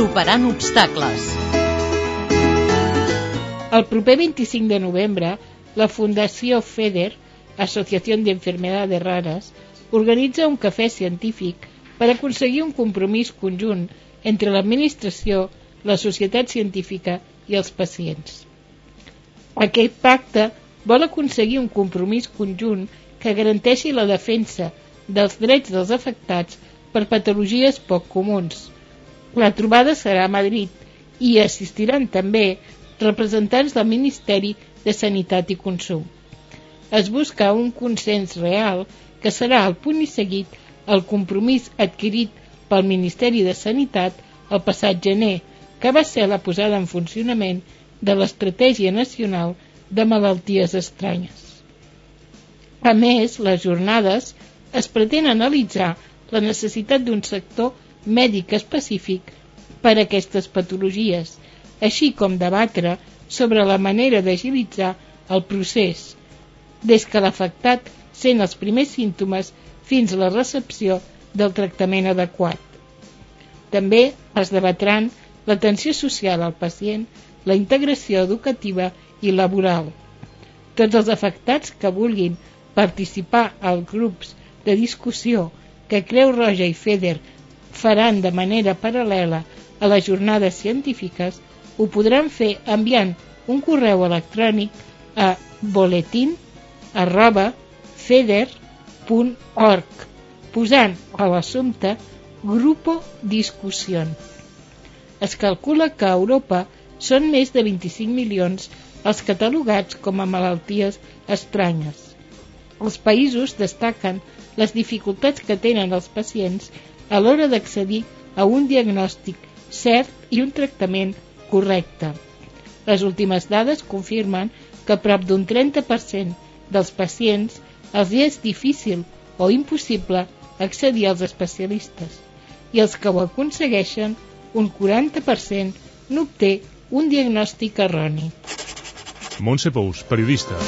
Superant obstacles. El proper 25 de novembre, la Fundació FEDER, Associació de Enfermedades Rares, organitza un cafè científic per aconseguir un compromís conjunt entre l'administració, la societat científica i els pacients. Aquest pacte vol aconseguir un compromís conjunt que garanteixi la defensa dels drets dels afectats per patologies poc comuns. La trobada serà a Madrid i assistiran també representants del Ministeri de Sanitat i Consum. Es busca un consens real que serà el punt i seguit el compromís adquirit pel Ministeri de Sanitat el passat gener, que va ser la posada en funcionament de l'Estratègia Nacional de Malalties Estranyes. A més, les jornades es pretén analitzar la necessitat d'un sector mèdic específic per a aquestes patologies, així com debatre sobre la manera d'agilitzar el procés, des que l'afectat sent els primers símptomes fins a la recepció del tractament adequat. També es debatran l'atenció social al pacient, la integració educativa i laboral. Tots els afectats que vulguin participar als grups de discussió que Creu Roja i FEDER faran de manera paral·lela a les jornades científiques ho podran fer enviant un correu electrònic a boletín arroba feder.org posant a l'assumpte Grupo Discussion. Es calcula que a Europa són més de 25 milions els catalogats com a malalties estranyes. Els països destaquen les dificultats que tenen els pacients a l'hora d'accedir a un diagnòstic cert i un tractament correcte. Les últimes dades confirmen que prop d'un 30% dels pacients els és difícil o impossible accedir als especialistes i els que ho aconsegueixen, un 40% n'obté un diagnòstic erroni. Montse Pous, periodista.